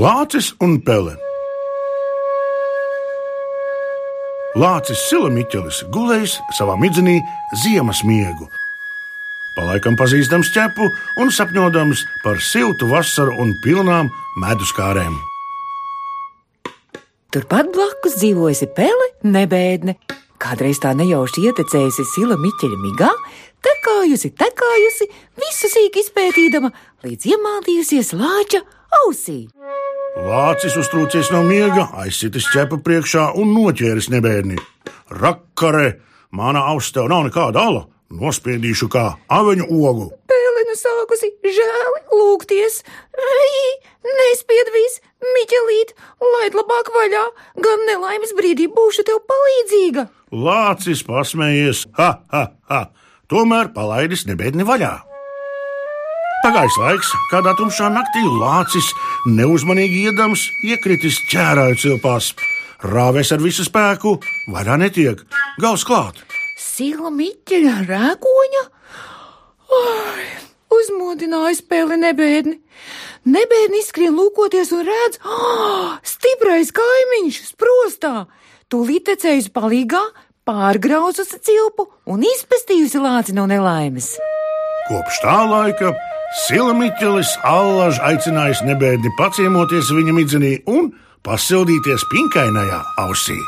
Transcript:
Lācis un Pele. Lācis Silamiķelis gulējis savā midzenī ziemas miegu. Palaikam pazīstams ķepu un sapņodams par siltu vasaru un pilnām medus kārēm. Turpat blakus dzīvojusi Pele, nebēdne. Kādreiz tā nejauši ietecējusi sila miķeļa migā, tekājusi, tekājusi, visu sīk izpētīdama, līdz iemātījusies lāča ausī. Lācis uztrūcies no miega, aizsitis ķepa priekšā un noķēris nebērni. Rakare, mana auss tev nav nekāda ala, nospiedīšu kā aveņu ogu. Pēlinu sākusi žēli lūgties. Ei, nespiedvīs, Miķelīt, laid labāk vaļā, gan nelaimes brīdī būšu tev palīdzīga. Lācis pasmējies, ha, ha, ha, tomēr palaidis nebēdni vaļā. Pagājis laiks, kādā tumšā naktī lācis neuzmanīgi iedams, iekritis ķērāju cilpās. Rāvēs ar visu spēku, vairāk netiek, gals klāt. Sila miķeļa rēkoņa? Ai, uzmodināja spēli nebēdni. Nebēdni izskrien lūkoties un redz, ah, stiprais kaimiņš sprostā. Tūlīt tecējusi palīgā, pārgrauzusi cilpu un izpestījusi lāci no nelaimes. Kopš tā laika Sila Miķelis allaž aicinājis nebēdni paciemoties viņa midzenī un pasildīties pinkainajā ausī.